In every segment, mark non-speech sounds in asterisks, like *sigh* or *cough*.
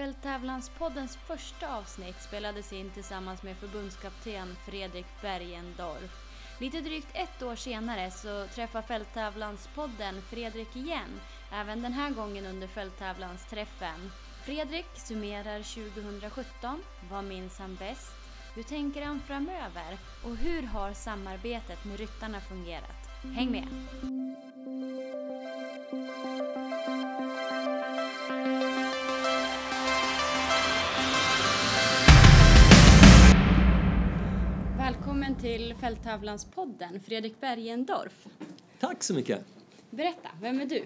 Fälttävlanspoddens första avsnitt spelades in tillsammans med förbundskapten Fredrik Bergendorf. Lite drygt ett år senare så träffar Fälttävlanspodden Fredrik igen, även den här gången under Fälttävlansträffen. Fredrik summerar 2017, vad minns han bäst, hur tänker han framöver och hur har samarbetet med ryttarna fungerat? Häng med! Välkommen till Fälttävlanspodden, Fredrik Bergendorf. Tack så mycket! Berätta, vem är du?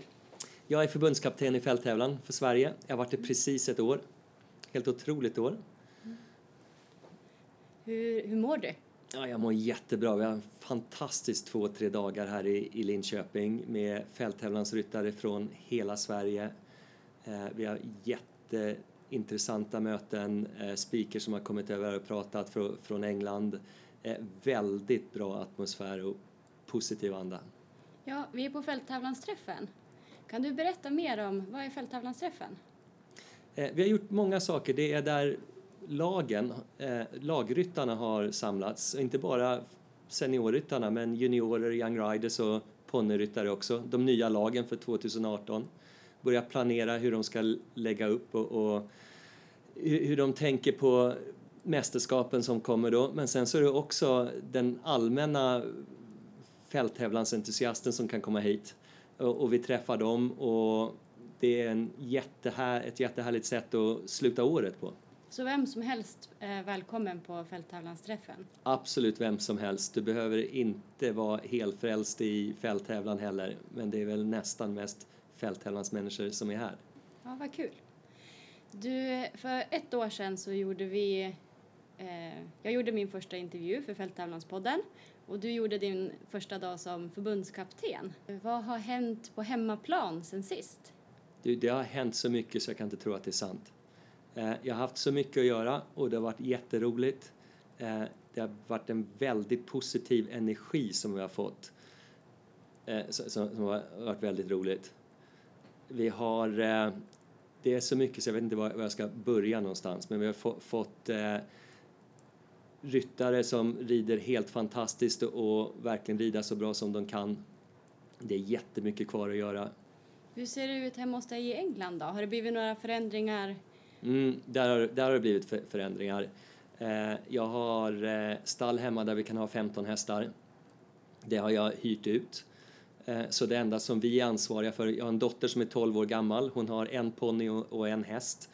Jag är förbundskapten i fälttävlan för Sverige. Jag har varit det precis ett år. Helt otroligt år. Hur, hur mår du? Ja, jag mår jättebra. Vi har fantastiskt två, tre dagar här i, i Linköping med fälttävlansryttare från hela Sverige. Eh, vi har jätteintressanta möten, eh, speakers som har kommit över och pratat från, från England. Eh, väldigt bra atmosfär och positiv anda. Ja, vi är på Fälttävlansträffen. Kan du berätta mer om vad är Fälttävlansträffen? Eh, vi har gjort många saker. Det är där lagen, eh, lagryttarna har samlats. Inte bara seniorryttarna men juniorer, young riders och ponnyryttare också. De nya lagen för 2018. Börja planera hur de ska lägga upp och, och hur de tänker på mästerskapen som kommer då. Men sen så är det också den allmänna fälttävlansentusiasten som kan komma hit och, och vi träffar dem och det är en jättehär, ett jättehärligt sätt att sluta året på. Så vem som helst är välkommen på fälttävlansträffen? Absolut vem som helst. Du behöver inte vara helfrälst i fälttävlan heller, men det är väl nästan mest fälttävlansmänniskor som är här. Ja, vad kul. Du, för ett år sedan så gjorde vi eh, Eh, jag gjorde min första intervju för Fälttävlanspodden och du gjorde din första dag som förbundskapten. Vad har hänt på hemmaplan sen sist? Du, det har hänt så mycket så jag kan inte tro att det är sant. Eh, jag har haft så mycket att göra och det har varit jätteroligt. Eh, det har varit en väldigt positiv energi som vi har fått. Som har varit väldigt roligt. Vi har... Det är så mycket så jag vet inte var jag ska börja någonstans men vi har fått ryttare som rider helt fantastiskt och verkligen rida så bra som de kan. Det är jättemycket kvar att göra. Hur ser det ut hemma hos dig i England då? Har det blivit några förändringar? Mm, där, har, där har det blivit förändringar. Eh, jag har eh, stall hemma där vi kan ha 15 hästar. Det har jag hyrt ut. Eh, så det enda som vi är ansvariga för, jag har en dotter som är 12 år gammal, hon har en ponny och, och en häst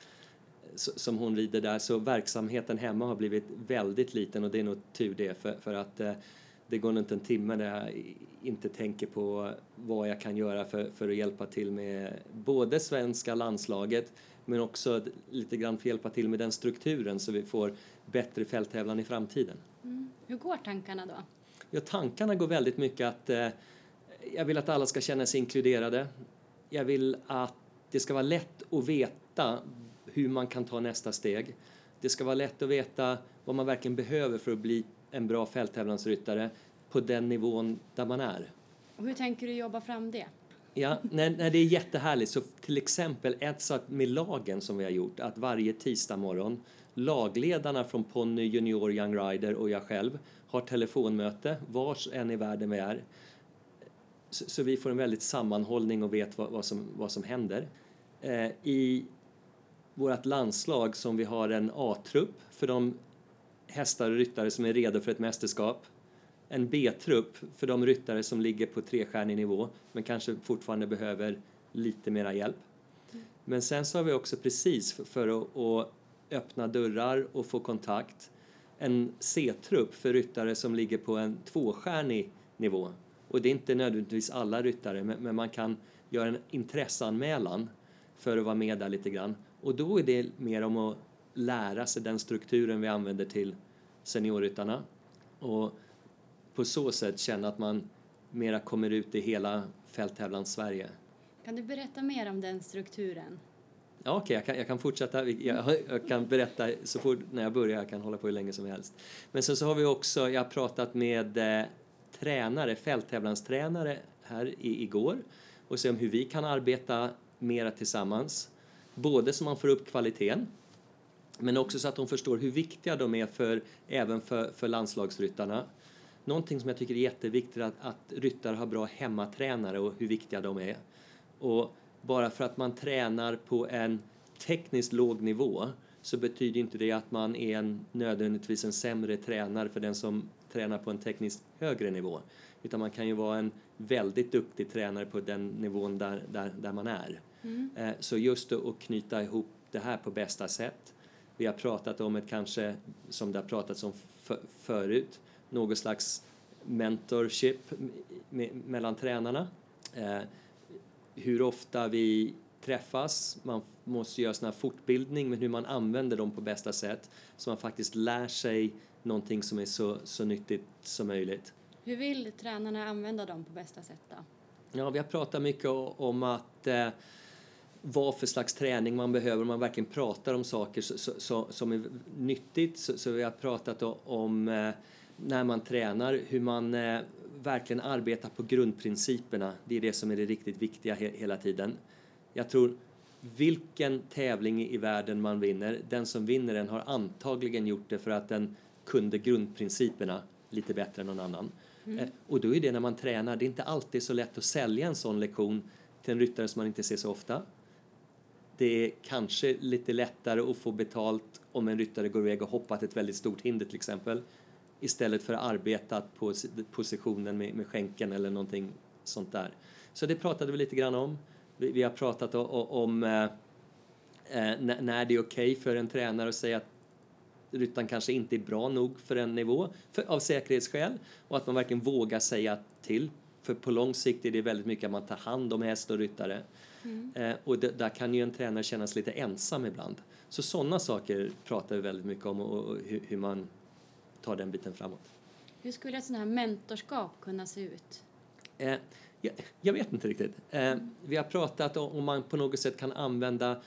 som hon rider där så verksamheten hemma har blivit väldigt liten och det är nog tur det för, för att eh, det går nog inte en timme där jag inte tänker på vad jag kan göra för, för att hjälpa till med både svenska landslaget men också lite grann för att hjälpa till med den strukturen så vi får bättre fälttävlan i framtiden. Mm. Hur går tankarna då? Ja, tankarna går väldigt mycket att eh, jag vill att alla ska känna sig inkluderade. Jag vill att det ska vara lätt att veta hur man kan ta nästa steg. Det ska vara lätt att veta vad man verkligen behöver för att bli en bra fälttävlansryttare på den nivån där man är. Och hur tänker du jobba fram det? Ja, nej, nej, det är jättehärligt. Så till exempel ett sak med lagen som vi har gjort, att varje tisdag morgon lagledarna från Ponny, Junior, Young Rider och jag själv har telefonmöte vars än i världen vi är. Så, så vi får en väldigt sammanhållning och vet vad, vad, som, vad som händer. Eh, I vårt landslag som vi har en A-trupp för de hästar och ryttare som är redo för ett mästerskap. En B-trupp för de ryttare som ligger på trestjärnig nivå men kanske fortfarande behöver lite mera hjälp. Men sen så har vi också precis för att öppna dörrar och få kontakt en C-trupp för ryttare som ligger på en tvåstjärnig nivå. Och det är inte nödvändigtvis alla ryttare men man kan göra en intresseanmälan för att vara med där lite grann. Och då är det mer om att lära sig den strukturen vi använder till seniorryttarna och på så sätt känna att man mera kommer ut i hela fälttävlans Sverige. Kan du berätta mer om den strukturen? Ja, Okej, okay, jag, kan, jag kan fortsätta. Jag, jag, kan berätta så fort när jag börjar. Jag kan hålla på hur länge som helst. Men sen så har vi också, jag har pratat med eh, tränare, fälttävlanstränare här i, igår och se om hur vi kan arbeta mera tillsammans Både så man får upp kvaliteten men också så att de förstår hur viktiga de är för, även för, för landslagsryttarna. Någonting som jag tycker är jätteviktigt är att, att ryttare har bra hemmatränare och hur viktiga de är. Och bara för att man tränar på en tekniskt låg nivå så betyder inte det att man är en, nödvändigtvis en sämre tränare för den som tränar på en tekniskt högre nivå. Utan man kan ju vara en väldigt duktig tränare på den nivån där, där, där man är. Mm. Eh, så just att knyta ihop det här på bästa sätt. Vi har pratat om ett kanske, som det har pratats om förut, något slags mentorship mellan tränarna. Eh, hur ofta vi träffas, man måste göra sån här fortbildning med hur man använder dem på bästa sätt så man faktiskt lär sig någonting som är så, så nyttigt som möjligt. Hur vill tränarna använda dem på bästa sätt då? Ja, vi har pratat mycket om att eh, vad för slags träning man behöver om man verkligen pratar om saker så, så, som är nyttigt. Så, så, vi har pratat om eh, när man tränar, hur man eh, verkligen arbetar på grundprinciperna. Det är det som är det riktigt viktiga he hela tiden. Jag tror vilken tävling i världen man vinner, den som vinner den har antagligen gjort det för att den kunde grundprinciperna lite bättre än någon annan. Mm. Eh, och då är det när man tränar, det är inte alltid så lätt att sälja en sån lektion till en ryttare som man inte ser så ofta. Det är kanske lite lättare att få betalt om en ryttare går iväg och hoppat ett väldigt stort hinder till exempel istället för att arbeta på positionen med, med skänken eller någonting sånt där. Så det pratade vi lite grann om. Vi, vi har pratat om, om eh, eh när det är okej okay för en tränare att säga att ryttaren kanske inte är bra nog för en nivå för, av säkerhetsskäl och att man verkligen vågar säga till. För på lång sikt är det väldigt mycket att man tar hand om häst och ryttare. Mm. Eh, och det, där kan ju en tränare kännas lite ensam ibland. Så sådana saker pratar vi väldigt mycket om och, och hur, hur, man tar den biten framåt. Hur skulle ett sådant här mentorskap kunna se ut? Eh, jag, jag, vet inte riktigt. Eh, mm. Vi har pratat om, om man på något sätt kan använda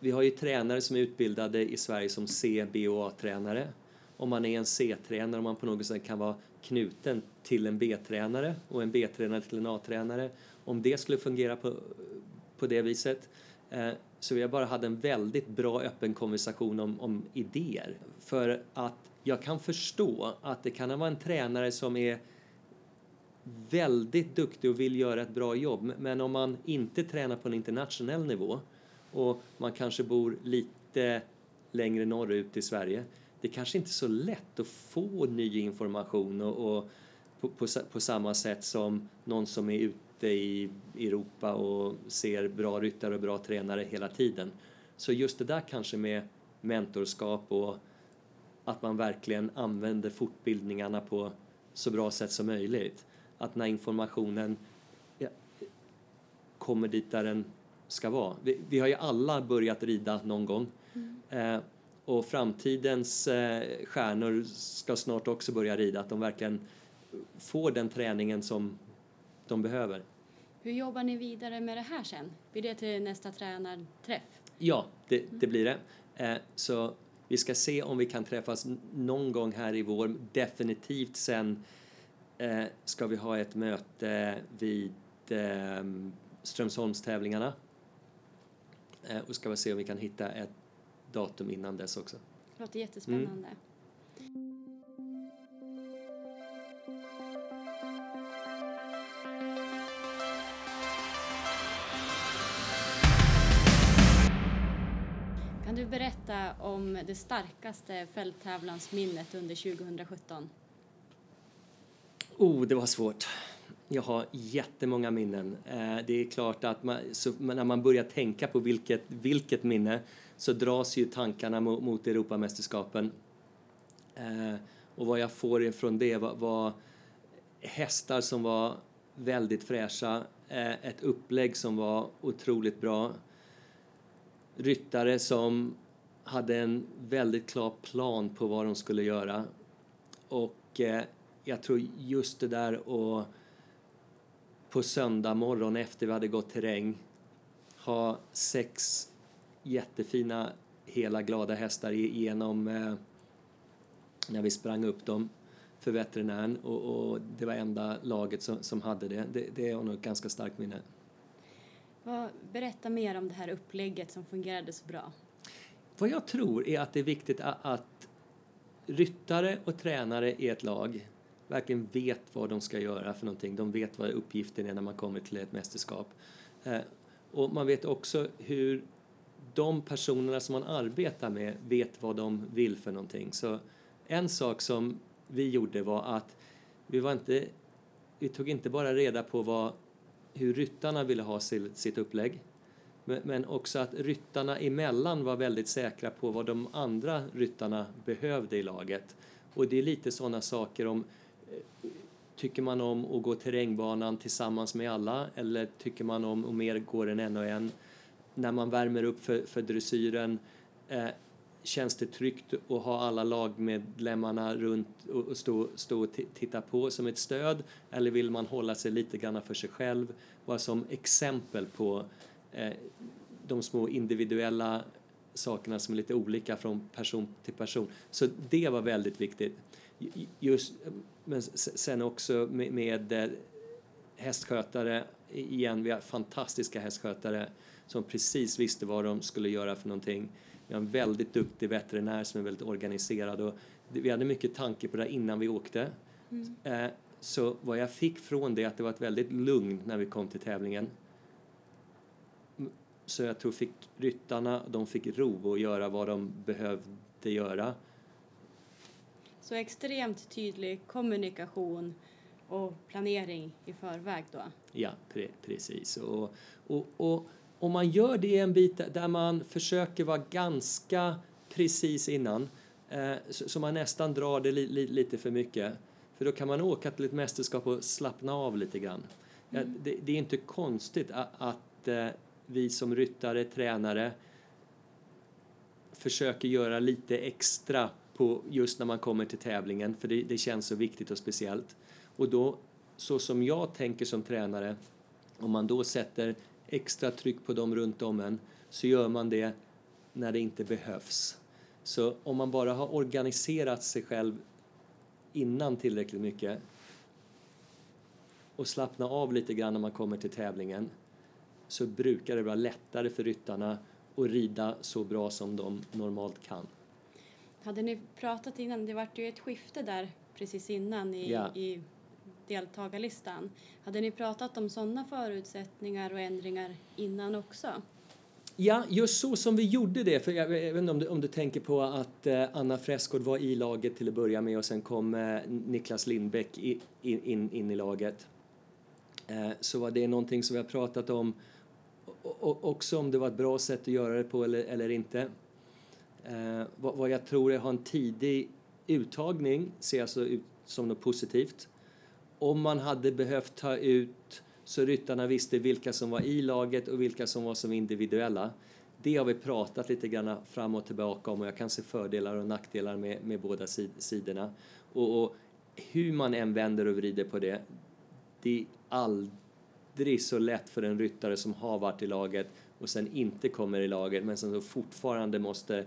vi har ju tränare som är utbildade i Sverige som C, B och A-tränare. Om man är en C-tränare, om man på något sätt kan vara knuten till en B-tränare och en B-tränare till en A-tränare. Om det skulle fungera på, på det viset. Eh, så vi bara hade en väldigt bra öppen konversation om, om idéer. För att jag kan förstå att det kan vara en tränare som är väldigt duktig och vill göra ett bra jobb. Men om man inte tränar på en internationell nivå och man kanske bor lite längre norrut i Sverige. Det kanske inte är så lätt att få ny information och, och på, på, på, samma sätt som någon som är ute i Europa och ser bra ryttare och bra tränare hela tiden. Så just det där kanske med mentorskap och att man verkligen använder fortbildningarna på så bra sätt som möjligt. Att när informationen ja, kommer dit där den ska vara. Vi, vi, har ju alla börjat rida någon gång. Mm. Eh, och framtidens eh, stjärnor ska snart också börja rida, att de verkligen får den träningen som de behöver. Hur jobbar ni vidare med det här sen? Blir det till nästa tränarträff? Ja, det, det blir det. Eh, så vi ska se om vi kan träffas någon gång här i vår. Definitivt sen eh, ska vi ha ett möte vid eh, Strömsholmstävlingarna Eh, och ska vi se om vi kan hitta ett datum innan dess också. Det låter jättespännande. Mm. Kan du berätta om det starkaste fälttävlansminnet under 2017? Oh, det var svårt. Jag har jättemånga minnen. Eh, det är klart att man, när man börjar tänka på vilket, vilket minne så dras ju tankarna mot, mot Europamästerskapen. Eh, och vad jag får ifrån det var, var hästar som var väldigt fräscha, eh, ett upplägg som var otroligt bra, ryttare som hade en väldigt klar plan på vad de skulle göra. Och eh, jag tror just det där att på söndag morgon efter vi hade gått terräng ha sex jättefina hela glada hästar igenom eh, när vi sprang upp dem för veterinären och, och det var enda laget som, som hade det. det. Det är nog ett ganska starkt minne. Berätta mer om det här upplägget som fungerade så bra. Vad jag tror är att det är viktigt att ryttare och tränare i ett lag verkligen vet vad de ska göra för någonting. De vet vad uppgiften är när man kommer till ett mästerskap. Eh, och man vet också hur de personerna som man arbetar med vet vad de vill för någonting. Så en sak som vi gjorde var att vi var inte vi tog inte bara reda på vad, hur ryttarna ville ha sitt upplägg men också att ryttarna emellan var väldigt säkra på vad de andra ryttarna behövde i laget. Och det är lite sådana saker om eh, Tycker man om att gå terrängbanan tillsammans med alla eller tycker man om att mer gå den en och en? När man värmer upp för, för dressyren, eh, känns det tryggt att ha alla lagmedlemmarna runt och stå, stå och titta på som ett stöd? Eller vill man hålla sig lite grann för sig själv? Bara som exempel på eh, de små individuella sakerna som är lite olika från person till person. Så det var väldigt viktigt. Just, men sen också med, med hästskötare, igen, vi har fantastiska hästskötare som precis visste vad de skulle göra för någonting. Vi har en väldigt duktig veterinär som är väldigt organiserad och vi hade mycket tanke på det innan vi åkte. Mm. Eh, så vad jag fick från det att det var ett väldigt lugn när vi kom till tävlingen. Så jag tror fick ryttarna, de fick ro att göra vad de behövde göra. Så extremt tydlig kommunikation och planering i förväg då? Ja, pre precis. Och, och, och om man gör det en bit där man försöker vara ganska precis innan eh, så, man nästan drar det li, li, lite för mycket för då kan man åka till ett mästerskap och slappna av lite grann. Mm. Det, är inte konstigt att, eh, vi som ryttare, tränare försöker göra lite extra på just när man kommer till tävlingen för det känns så viktigt och speciellt. Och då, så som jag tänker som tränare, om man då sätter extra tryck på dem runt om en så gör man det när det inte behövs. Så om man bara har organiserat sig själv innan tillräckligt mycket och slappna av lite grann när man kommer till tävlingen så brukar det vara lättare för ryttarna att rida så bra som de normalt kan. Hade ni pratat innan? Det vart ju ett skifte där precis innan i, ja. i deltagarlistan. Hade ni pratat om sådana förutsättningar och ändringar innan också? Ja, just så som vi gjorde det. För jag, vet inte om du, om du tänker på att eh, Anna Fräsgård var i laget till att börja med och sen kom eh, Niklas Lindbäck i, in, in i laget. Eh, så var det någonting som vi har pratat om och, också om det var ett bra sätt att göra det på eller, eller inte. Eh, vad, vad, jag tror är att ha en tidig uttagning ser jag så ut som något positivt om man hade behövt ta ut så ryttarna visste vilka som var i laget och vilka som var som individuella. Det har vi pratat lite grann fram och tillbaka om och jag kan se fördelar och nackdelar med, med båda sidorna. Och, och hur man än vänder och vrider på det, det är aldrig så lätt för en ryttare som har varit i laget och sen inte kommer i laget men som fortfarande måste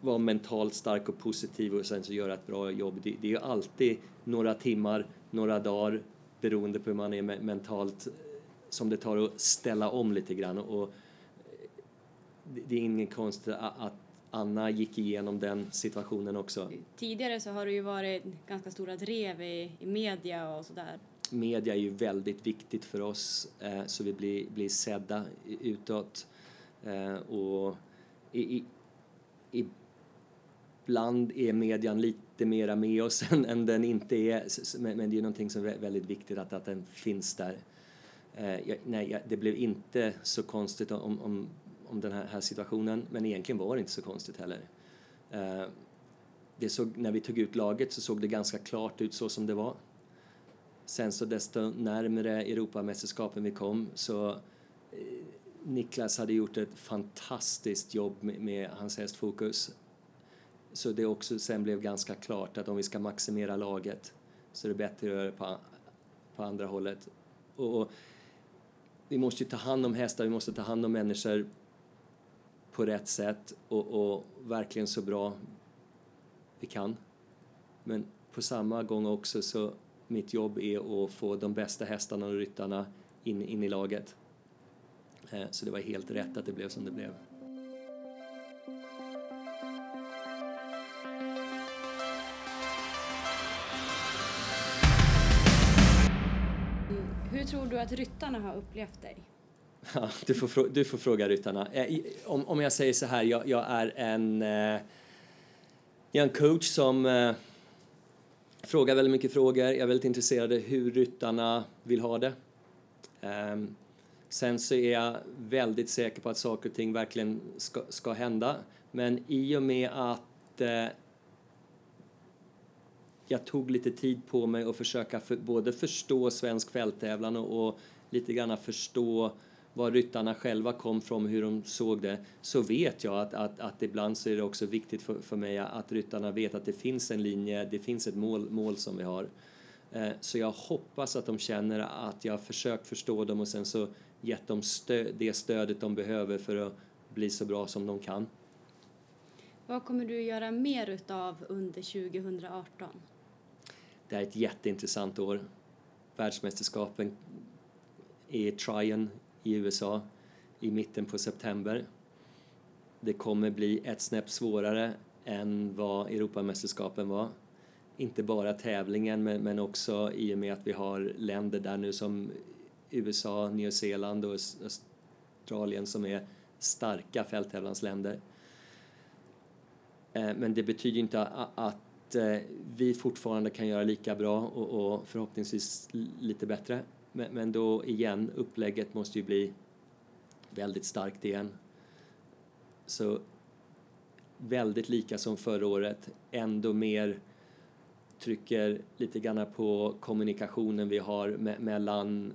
vara mentalt stark och positiv och sen så göra ett bra jobb. Det, det är ju alltid några timmar några dagar beroende på hur man är mentalt som det tar att ställa om lite grann. Och det är ingen konst att Anna gick igenom den situationen också. Tidigare så har det ju varit ganska stora drev i, i media och sådär. Media är ju väldigt viktigt för oss eh, så vi blir, blir sedda utåt. Eh, och i, i, ibland är median lite mera med oss *laughs* än, än den inte är. Men, det är någonting som är väldigt viktigt att, att den finns där. Eh, jag, nej, jag, det blev inte så konstigt om, om, om den här, här, situationen, men egentligen var det inte så konstigt heller. Eh, det såg, när vi tog ut laget så såg det ganska klart ut så som det var. Sen så desto närmare Europamästerskapen vi kom så eh, Niklas hade gjort ett fantastiskt jobb med, med hans hästfokus så det också sen blev ganska klart att om vi ska maximera laget så är det bättre att göra det på, på andra hållet. Och, och, vi måste ju ta hand om hästar, vi måste ta hand om människor på rätt sätt och, och verkligen så bra vi kan. Men på samma gång också så mitt jobb är att få de bästa hästarna och ryttarna in, in i laget. Eh, så det var helt rätt att det blev som det blev. Tror du att ryttarna har upplevt dig? Ja, du, får, du får fråga ryttarna. Eh, om, om jag säger så här, jag, jag är en, eh, jag är en coach som eh, frågar väldigt mycket frågor. Jag är väldigt intresserad av hur ryttarna vill ha det. Ehm, sen så är jag väldigt säker på att saker och ting verkligen ska, ska hända. Men i och med att jag tog lite tid på mig att försöka för, både förstå svensk fälttävlan och, och lite grann förstå var ryttarna själva kom från, hur de såg det, så vet jag att, att, att ibland så är det också viktigt för, för mig att ryttarna vet att det finns en linje, det finns ett mål, mål som vi har. Eh, så jag hoppas att de känner att jag har försökt förstå dem och sen så gett dem stö det stödet de behöver för att bli så bra som de kan. Vad kommer du göra mer utav under 2018? Det är ett jätteintressant år. Världsmästerskapen är Tryon i USA i mitten på september. Det kommer bli ett snäpp svårare än vad Europamästerskapen var. Inte bara tävlingen men, också i och med att vi har länder där nu som USA, Nya Zeeland och Australien som är starka fälttävlansländer. Eh, men det betyder inte att eh, vi fortfarande kan göra lika bra och förhoppningsvis lite bättre. Men, men då igen, upplägget måste ju bli väldigt starkt igen. Så väldigt lika som förra året, ändå mer trycker lite grann på kommunikationen vi har me mellan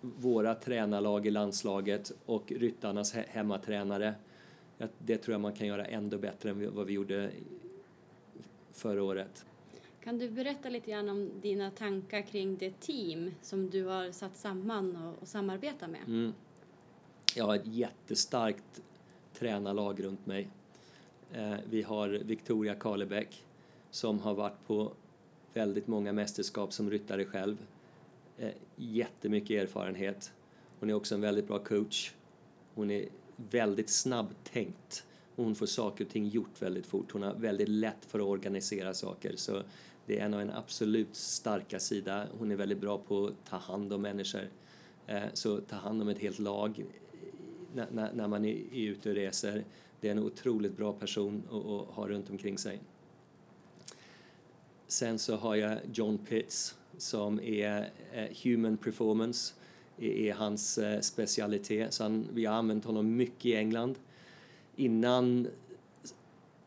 våra tränarlag i landslaget och ryttarnas he hemmatränare. Det tror jag man kan göra ändå bättre än vad vi gjorde förra året. Kan du berätta lite grann om dina tankar kring det team som du har satt samman och, och samarbetar med? Mm. Jag har ett jättestarkt tränarlag runt mig. Eh, vi har Victoria Karlebäck som har varit på väldigt många mästerskap som ryttare själv. Eh, jättemycket erfarenhet. Hon är också en väldigt bra coach. Hon är väldigt snabbtänkt hon får saker och ting gjort väldigt fort. Hon har väldigt lätt för att organisera saker. Så det är en av en absolut starka sida. Hon är väldigt bra på att ta hand om människor. Eh, så ta hand om ett helt lag när, man är ute och reser. Det är en otroligt bra person att ha runt omkring sig. Sen så har jag John Pitts som är eh, Human Performance är hans eh, specialitet. Så han, vi har använt honom mycket i England. Innan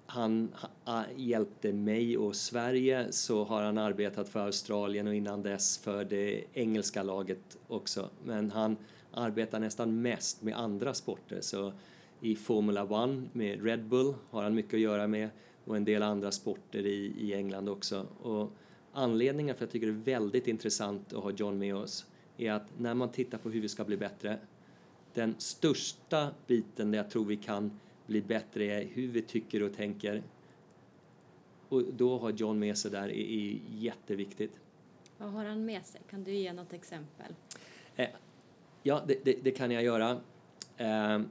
han ah, hjälpte mig och Sverige så har han arbetat för Australien och innan dess för det engelska laget också. Men han arbetar nästan mest med andra sporter. Så i Formula One med Red Bull har han mycket att göra med och en del andra sporter i, i England också. Och anledningen för att jag tycker det är väldigt intressant att ha John med oss är att när man tittar på hur vi ska bli bättre, den största biten där jag tror vi kan bli bättre är hur vi tycker och tänker. Och då har John med sig där är, är jätteviktigt. Vad har han med sig? Kan du ge något exempel? Eh, ja, det, det, det, kan jag göra. Eh,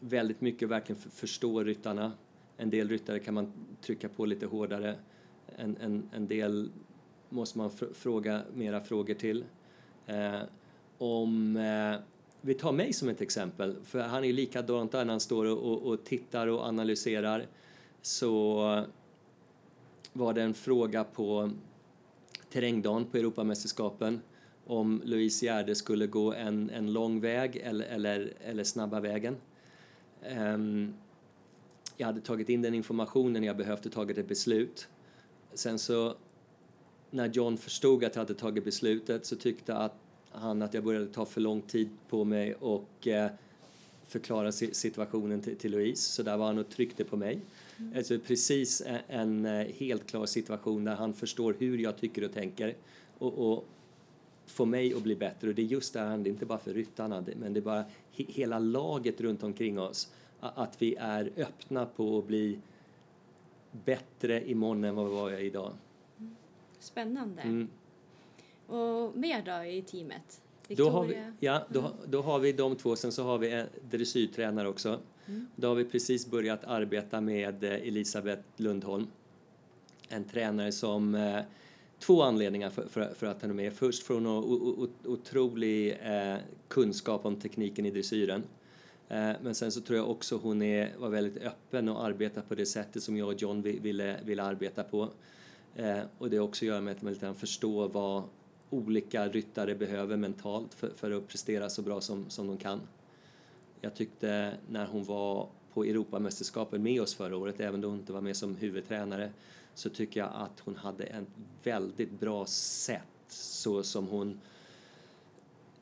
väldigt mycket verkligen förstå ryttarna. En del ryttare kan man trycka på lite hårdare. En, en, en del måste man fråga mera frågor till. Eh, om eh, vi tar mig som ett exempel, för han är likadant när han står och, och tittar och analyserar. Så var det en fråga på terrängdagen på Europamästerskapen om Louise Gärde skulle gå en, en lång väg eller, eller, eller snabba vägen. Um, jag hade tagit in den informationen jag behövde tagit ett beslut. Sen så när John förstod att jag hade tagit beslutet så tyckte att han att jag började ta för lång tid på mig och eh, förklara situationen till, till Louise. Så där var han och tryckte på mig. Mm. Alltså precis en, en, eh, helt klar situation där han förstår hur jag tycker och tänker och, och får mig att bli bättre. Och det är just det här, det är inte bara för ryttarna, men det är bara he, hela laget runt omkring oss. Att vi är öppna på att bli bättre imorgon än vad vi var idag. Spännande. Mm. Och mer då i teamet? Då har, vi, ja, då, då har vi de två, sen så har vi en dressyrtränare också. Mm. Då har vi precis börjat arbeta med eh, Elisabeth Lundholm. En tränare som eh, två anledningar för, för, för, att hon är med. Först från otrolig eh, kunskap om tekniken i dressyren. Men sen så tror jag också hon är, var väldigt öppen och arbetar på det sättet som jag och John ville, ville arbeta på. Eh, och det också gör med att man lite förstår vad olika ryttare behöver mentalt för, för att prestera så bra som, som de kan. Jag tyckte när hon var på Europamästerskapen med oss förra året, även då hon inte var med som huvudtränare, så tycker jag att hon hade en väldigt bra sätt så som hon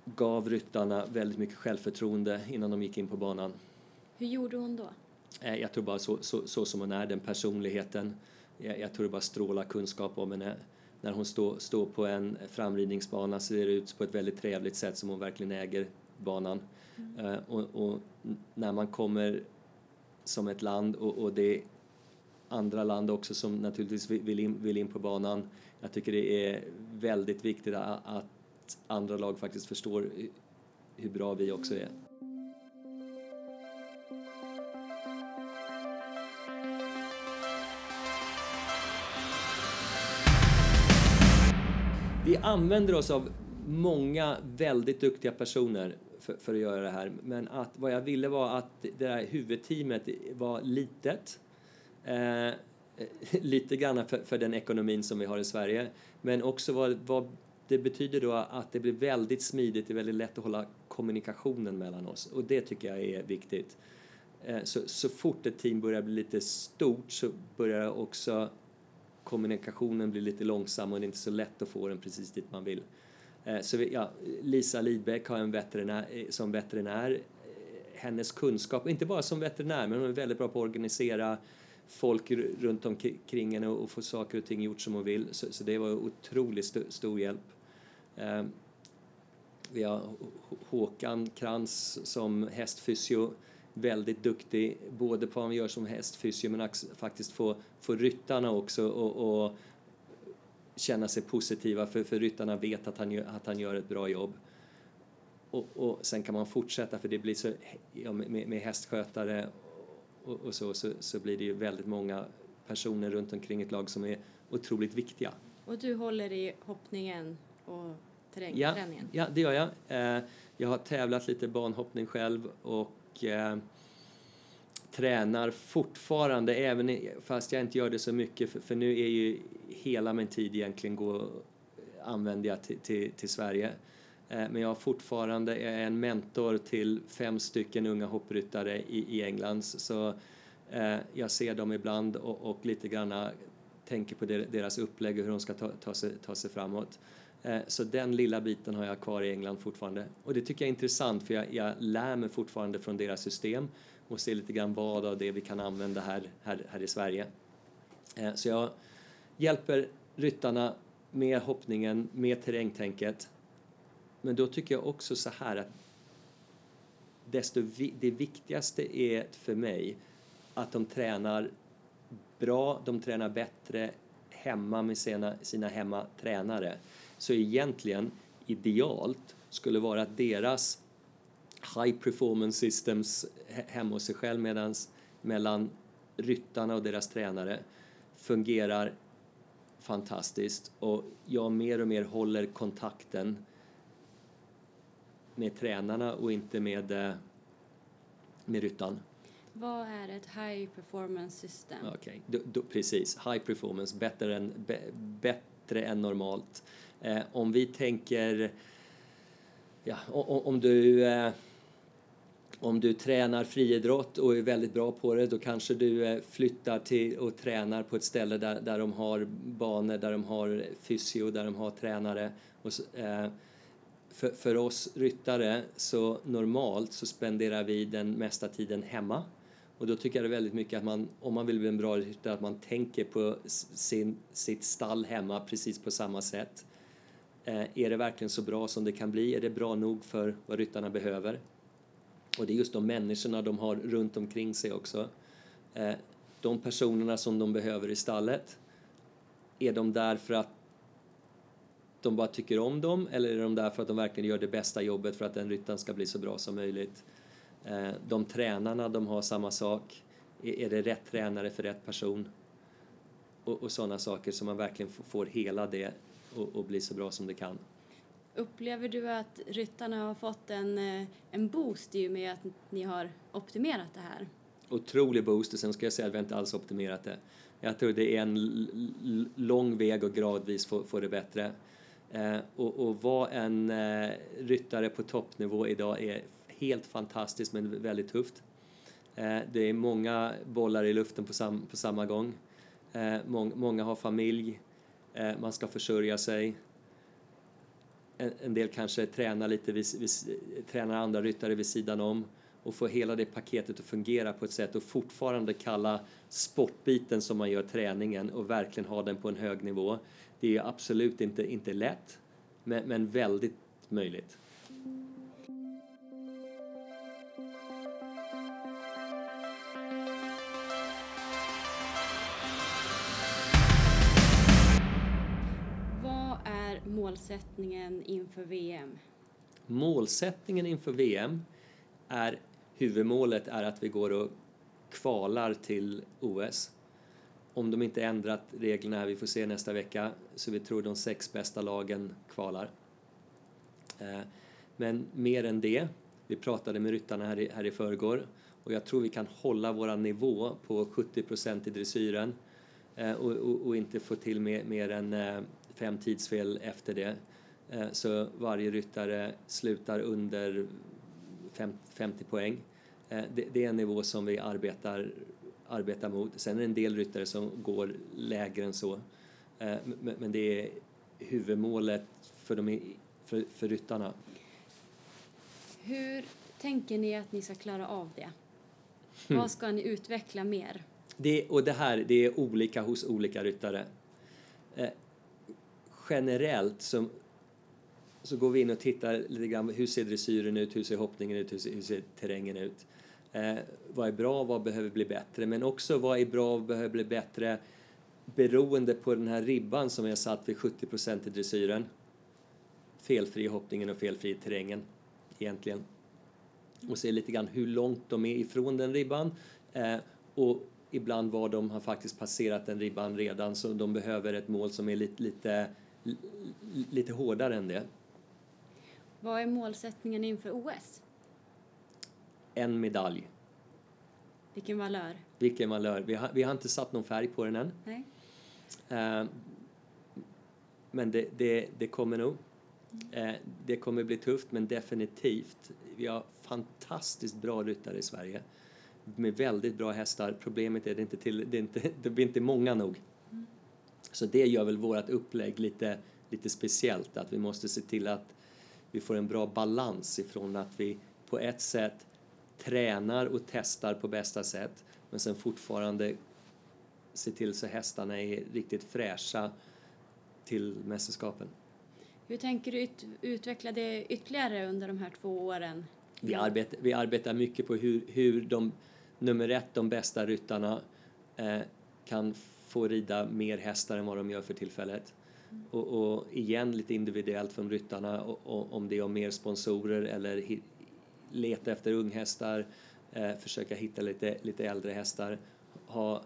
gav ryttarna väldigt mycket självförtroende innan de gick in på banan. Hur gjorde hon då? Eh, jag tror bara så, så, så som hon är, den personligheten. Jag, jag tror det bara strålar kunskap om henne. När hon står, står på en framridningsbana ser det ut på ett väldigt trevligt sätt som hon verkligen äger banan. Mm. Uh, och, och, när man kommer som ett land och, och det är andra land också som naturligtvis vill in, vill in på banan. Jag tycker det är väldigt viktigt att andra lag faktiskt förstår hur bra vi också är. Vi använder oss av många väldigt duktiga personer för, för, att göra det här. Men att vad jag ville var att det här huvudteamet var litet. Eh, *laughs* lite grann för, för, den ekonomin som vi har i Sverige. Men också vad, vad det betyder då att det blir väldigt smidigt, det är väldigt lätt att hålla kommunikationen mellan oss. Och det tycker jag är viktigt. Eh, så, så fort ett team börjar bli lite stort så börjar också kommunikationen blir lite långsam och det är inte så lätt att få den precis dit man vill. Eh, så vi, ja, Lisa Lidbeck har en veterinär, eh, som veterinär. Eh, hennes kunskap, inte bara som veterinär, men hon är väldigt bra på att organisera folk runt omkring henne och få saker och ting gjort som hon vill. Så, så det var otroligt st stor hjälp. Vi har Håkan Krantz som hästfysio, väldigt duktig både på vad han gör som hästfysio men faktiskt få, få ryttarna också och, och känna sig positiva för, för ryttarna vet att han, att han gör ett bra jobb. Och, och sen kan man fortsätta för det blir så, ja, med, med hästskötare och, och så, så, så, blir det ju väldigt många personer runt omkring ett lag som är otroligt viktiga. Och du håller i hoppningen och terrängträningen? Ja, ja, det gör jag. Eh, jag har tävlat lite banhoppning själv och eh, tränar fortfarande, även fast jag inte gör det så mycket, för, för nu är ju hela min tid egentligen gå, använder jag till, till, till Sverige. Eh, men jag har fortfarande är en mentor till fem stycken unga hoppryttare i, i England. Så eh, jag ser dem ibland och, och lite grann tänker på deras upplägg och hur de ska ta, ta, sig, ta sig framåt. Eh, så den lilla biten har jag kvar i England fortfarande. Och det tycker jag är intressant för jag, jag lär mig fortfarande från deras system och ser lite grann vad av det vi kan använda här, här, här i Sverige. Eh, så jag hjälper ryttarna med hoppningen, med terrängtänket men då tycker jag också så här att desto vi, det viktigaste är för mig att de tränar bra, de tränar bättre hemma med sina, sina hemmatränare. Så egentligen idealt skulle vara att deras high performance systems hemma hos sig själv medans mellan ryttarna och deras tränare fungerar fantastiskt och jag mer och mer håller kontakten med tränarna och inte med, eh, med ryttaren. Vad är ett high performance system? Okay. precis. High performance, bättre än, bättre än normalt. Eh, om vi tänker, ja, om, om du eh, om du tränar friidrott och är väldigt bra på det då kanske du eh, flyttar till och tränar på ett ställe där, där de har banor, där de har fysio, där de har tränare. Och så, eh, för, för oss ryttare så normalt så spenderar vi den mesta tiden hemma. Och då tycker jag det är väldigt mycket att man, om man vill bli en bra ryttare, att man tänker på sin, sitt stall hemma precis på samma sätt. Eh, är det verkligen så bra som det kan bli? Är det bra nog för vad ryttarna behöver? Och det är just de människorna de har runt omkring sig också. Eh, de personerna som de behöver i stallet, är de där för att de bara tycker om dem eller är de där för att de verkligen gör det bästa jobbet för att den ryttaren ska bli så bra som möjligt? Eh, de tränarna, de har samma sak. Är det rätt tränare för rätt person? Och, och sådana saker så man verkligen får hela det och, och bli så bra som det kan. Upplever du att ryttarna har fått en, eh, en boost i och med att ni har optimerat det här? Otrolig boost och sen ska jag säga att vi inte alls optimerat det. Jag tror det är en lång väg och gradvis få, få det bättre. Eh, och, och vara en eh, ryttare på toppnivå idag är helt fantastiskt men väldigt tufft. Eh, det är många bollar i luften på, sam, på samma gång. Eh, mång, många har familj, Eh, man ska försörja sig. En, en del kanske tränar lite, vid, vid, tränar andra ryttare vid sidan om och få hela det paketet att fungera på ett sätt och fortfarande kalla sportbiten som man gör träningen och verkligen ha den på en hög nivå. Det är absolut inte, inte lätt, men, men väldigt möjligt. Målsättningen inför VM? Målsättningen inför VM är huvudmålet är att vi går och kvalar till OS. Om de inte ändrat reglerna, vi får se nästa vecka, så vi tror de sex bästa lagen kvalar. Eh, men mer än det, vi pratade med ryttarna här i, här i förrgår och jag tror vi kan hålla vår nivå på 70 i dressyren eh, och, och, och, inte få till mer, mer än eh, fem tidsfel efter det. Så varje ryttare slutar under 50 poäng. Eh, det är en nivå som vi arbetar, arbetar mot. Sen är det en del ryttare som går lägre än så. Eh, men det är huvudmålet för, de, för, för ryttarna. Hur tänker ni att ni ska klara av det? Mm. Vad ska ni utveckla mer? Det, och det här det är olika hos olika ryttare. Generellt så, så går vi in och tittar lite grann hur ser dressyren ut, hur ser hoppningen ut, hur ser, hur ser terrängen ut. Eh, vad är bra, vad behöver bli bättre? Men också vad är bra, vad behöver bli bättre beroende på den här ribban som jag satt vid 70 i dressyren. Felfri hoppningen och felfri terrängen egentligen. Och se lite grann hur långt de är ifrån den ribban eh, och ibland var de har faktiskt passerat den ribban redan så de behöver ett mål som är lite, lite, lite hårdare än det. Vad är målsättningen inför OS? en medalj. Vilken valör? Vilken valör. Vi har, vi har inte satt någon färg på den än. Nej. Uh, men det, det, det kommer nog. Uh, det kommer bli tufft, men definitivt. Vi har fantastiskt bra ryttare i Sverige med väldigt bra hästar. Problemet är att det inte, till, det, inte, det blir inte många nog. Så det gör väl vårt upplägg lite, lite speciellt, att vi måste se till att vi får en bra balans ifrån att vi på ett sätt tränar och testar på bästa sätt men sen fortfarande se till så hästarna är riktigt fräscha till mästerskapen. Hur tänker du ut utveckla det ytterligare under de här två åren? Vi arbetar, vi arbetar mycket på hur, hur de, nummer ett, de bästa ryttarna eh, kan få rida mer hästar än vad de gör för tillfället. Och, och, igen lite individuellt från ryttarna och, och, om det är mer sponsorer eller leta efter unghästar, eh, försöka hitta lite, lite äldre hästar, ha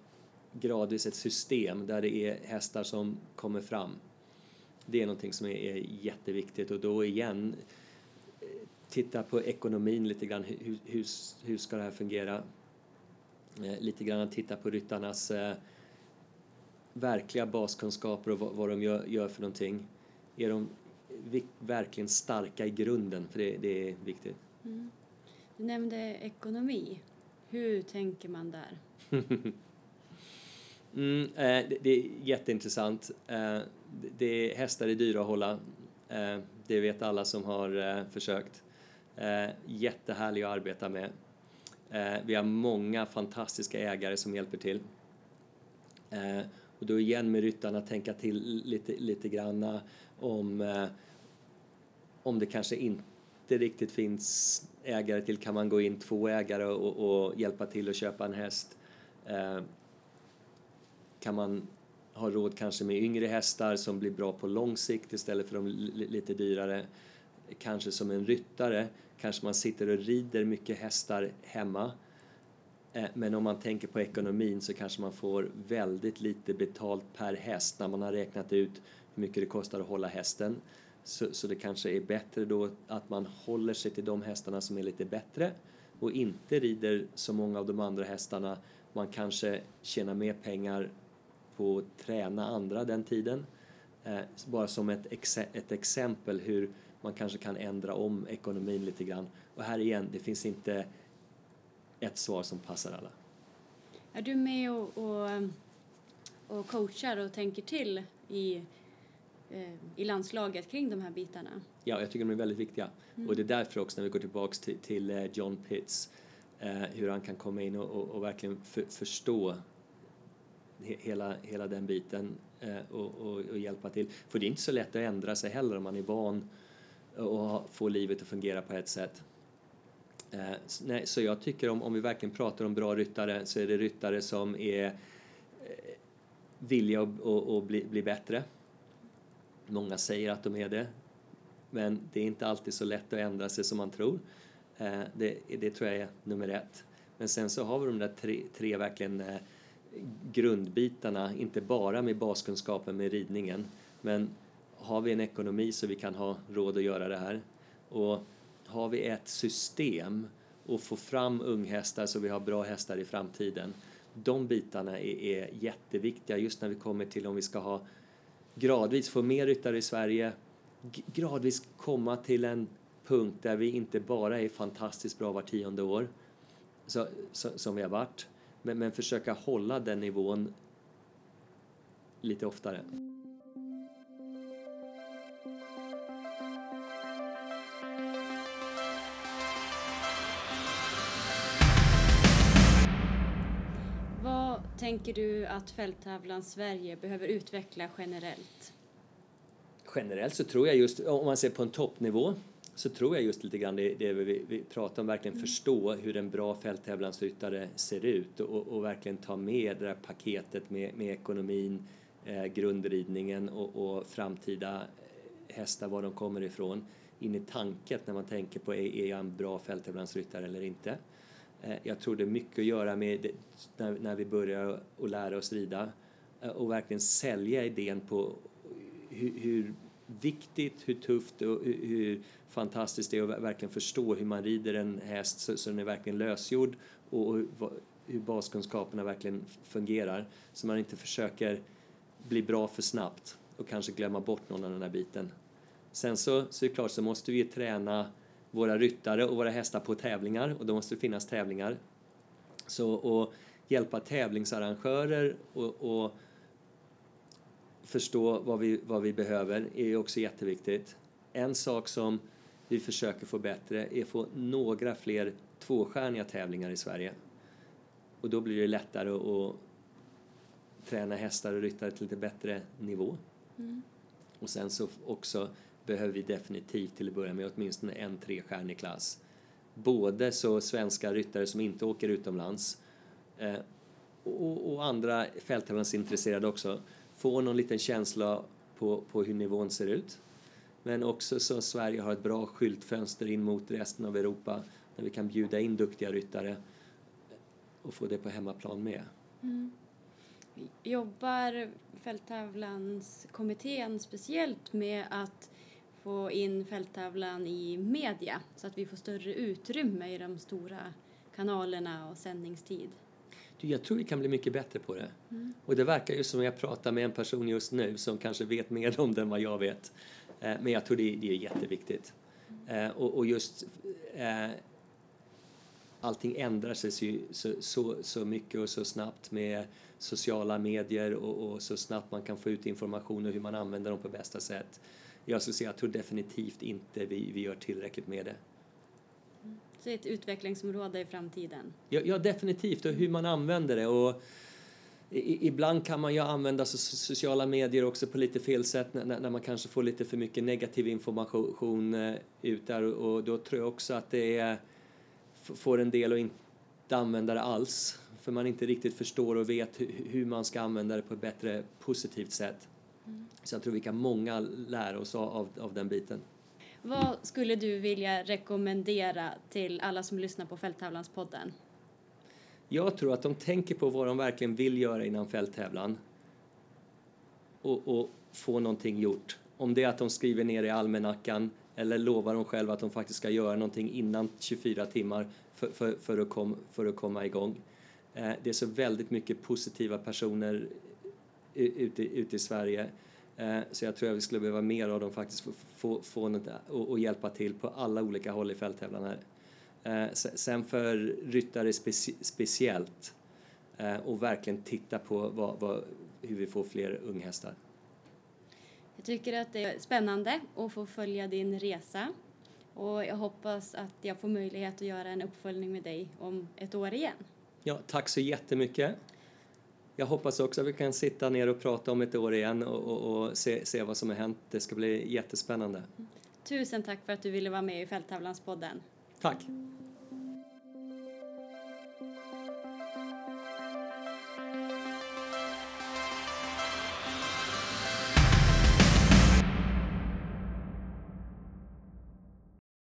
gradvis ett system där det är hästar som kommer fram. Det är någonting som är, är jätteviktigt och då igen eh, titta på ekonomin lite grann, hur, hur, hur ska det här fungera? Eh, lite grann titta på ryttarnas eh, verkliga baskunskaper och vad, vad de gör, gör, för någonting. Är de verkligen starka i grunden? För det, det är viktigt. Mm. Du nämnde ekonomi. Hur tänker man där? *laughs* mm, eh, det, det, är jätteintressant. Eh, det, hästar är dyra att hålla. Eh, det vet alla som har eh, försökt. Eh, jättehärliga att arbeta med. Eh, vi har många fantastiska ägare som hjälper till. Och då igen med ryttarna tänka till lite, lite granna eh, om, eh, om det kanske inte riktigt finns ägare till kan man gå in två ägare och, och hjälpa till att köpa en häst. Eh, kan man ha råd kanske med yngre hästar som blir bra på lång sikt istället för de lite dyrare. Kanske som en ryttare, kanske man sitter och rider mycket hästar hemma. Eh, men om man tänker på ekonomin så kanske man får väldigt lite betalt per häst när man har räknat ut hur mycket det kostar att hålla hästen. Så, så det kanske är bättre då att man håller sig till de hästarna som är lite bättre och inte rider så många av de andra hästarna. Man kanske tjänar mer pengar på att träna andra den tiden. Eh, bara som ett, ex ett exempel hur man kanske kan ändra om ekonomin lite grann. Och här igen, det finns inte ett svar som passar alla. Är du med och, och, och coachar och tänker till i, eh, i landslaget kring de här bitarna? Ja, jag tycker de är väldigt viktiga. Mm. Och det är därför också när vi går tillbaks till, till eh, John Pitts, eh, hur han kan komma in och, och, och verkligen för, förstå hela, hela den biten eh, och, och, och, hjälpa till. För det är inte så lätt att ändra sig heller om man är van och får livet att fungera på ett sätt. Eh, nej, så jag tycker om, om vi verkligen pratar om bra ryttare så är det ryttare som är eh, villiga att, bli, bli bättre. Många säger att de är det, men det är inte alltid så lätt att ändra sig som man tror. Eh, det, det tror jag är nummer ett. Men sen så har vi de där tre, tre verkligen eh, grundbitarna, inte bara med baskunskapen med ridningen, men har vi en ekonomi så vi kan ha råd att göra det här och har vi ett system och få fram unghästar så vi har bra hästar i framtiden. De bitarna är, är jätteviktiga just när vi kommer till om vi ska ha gradvis få mer ryttare i Sverige, gradvis komma till en punkt där vi inte bara är fantastiskt bra var tionde år, så, så, som vi har varit, men, men försöka hålla den nivån lite oftare. Tänker du att fälttävlan Sverige behöver utveckla generellt? Generellt så tror jag just, om man ser på en toppnivå, så tror jag just lite grann det, det vi, vi pratar om, verkligen mm. förstå hur en bra fälttävlansryttare ser ut och, och, verkligen ta med det där paketet med, med ekonomin, eh, grundridningen och, och framtida hästar, var de kommer ifrån, in i tanket när man tänker på är, är jag en bra fälttävlansryttare eller inte. Eh, jag tror det är mycket att göra med när, när vi börjar att lära oss rida eh, och verkligen sälja idén på hur, hur viktigt, hur tufft och hur fantastiskt det är att verkligen förstå hur man rider en häst så, så den är verkligen lösgjord och hur, hur baskunskaperna verkligen fungerar. Så man inte försöker bli bra för snabbt och kanske glömma bort någon av den här biten. Sen så, så är det klart så måste vi träna våra ryttare och våra hästar på tävlingar och då måste det finnas tävlingar. Så att hjälpa tävlingsarrangörer och, och förstå vad vi, vad vi behöver är också jätteviktigt. En sak som vi försöker få bättre är att få några fler tvåstjärniga tävlingar i Sverige. Och då blir det lättare att träna hästar och ryttare till lite bättre nivå. Mm. Och sen så också behöver vi definitivt till att börja med åtminstone en trestjärnig klass. Både så svenska ryttare som inte åker utomlands eh, och, och, andra fälttävlansintresserade också får någon liten känsla på, på hur nivån ser ut. Men också så Sverige har ett bra skyltfönster in mot resten av Europa där vi kan bjuda in duktiga ryttare och få det på hemmaplan med. Mm. Jobbar fälttävlanskommittén speciellt med att få in fälttävlan i media så att vi får större utrymme i de stora kanalerna och sändningstid. Du, jag tror vi kan bli mycket bättre på det. Mm. Och det verkar ju som jag pratar med en person just nu som kanske vet mer om det än vad jag vet. Eh, men jag tror det, är jätteviktigt. Mm. och, och, just eh, allting ändrar sig så, så, så, så, mycket och så snabbt med sociala medier och, och, så snabbt man kan få ut information och hur man använder dem på bästa sätt jag skulle säga, jag tror definitivt inte vi, vi gör tillräckligt med det. Så det är ett utvecklingsområde i framtiden? Ja, ja definitivt, och hur man använder det. Och i, ibland kan man ju använda sociala medier också på lite fel sätt när, när man kanske får lite för mycket negativ information eh, ut där och då tror jag också att det är, får en del att in, inte använda det alls för man inte riktigt förstår och vet hur man ska använda det på ett bättre positivt sätt. Så jag tror vi kan många lära oss av, av den biten. Vad skulle du vilja rekommendera till alla som lyssnar på Fälttävlanspodden? Jag tror att de tänker på vad de verkligen vill göra innan fälttävlan och, och få någonting gjort. Om det är att de skriver ner i almanackan eller lovar de själva att de faktiskt ska göra någonting innan 24 timmar för, för, för, att, kom, för att komma igång. Eh, det är så väldigt mycket positiva personer ute, ute i Sverige så jag tror att vi skulle behöva mer av dem faktiskt få, få, få något och, hjälpa till på alla olika håll i fälttävlan här. Eh, sen för ryttare speci speciellt och verkligen titta på vad, vad, hur vi får fler unghästar. Jag tycker att det är spännande att få följa din resa och jag hoppas att jag får möjlighet att göra en uppföljning med dig om ett år igen. Ja, tack så jättemycket. Jag hoppas också att vi kan sitta ner och prata om ett år igen och, och, och se, se vad som har hänt. Det ska bli jättespännande. Tusen tack för att du ville vara med i Fälttävlanspodden. Tack.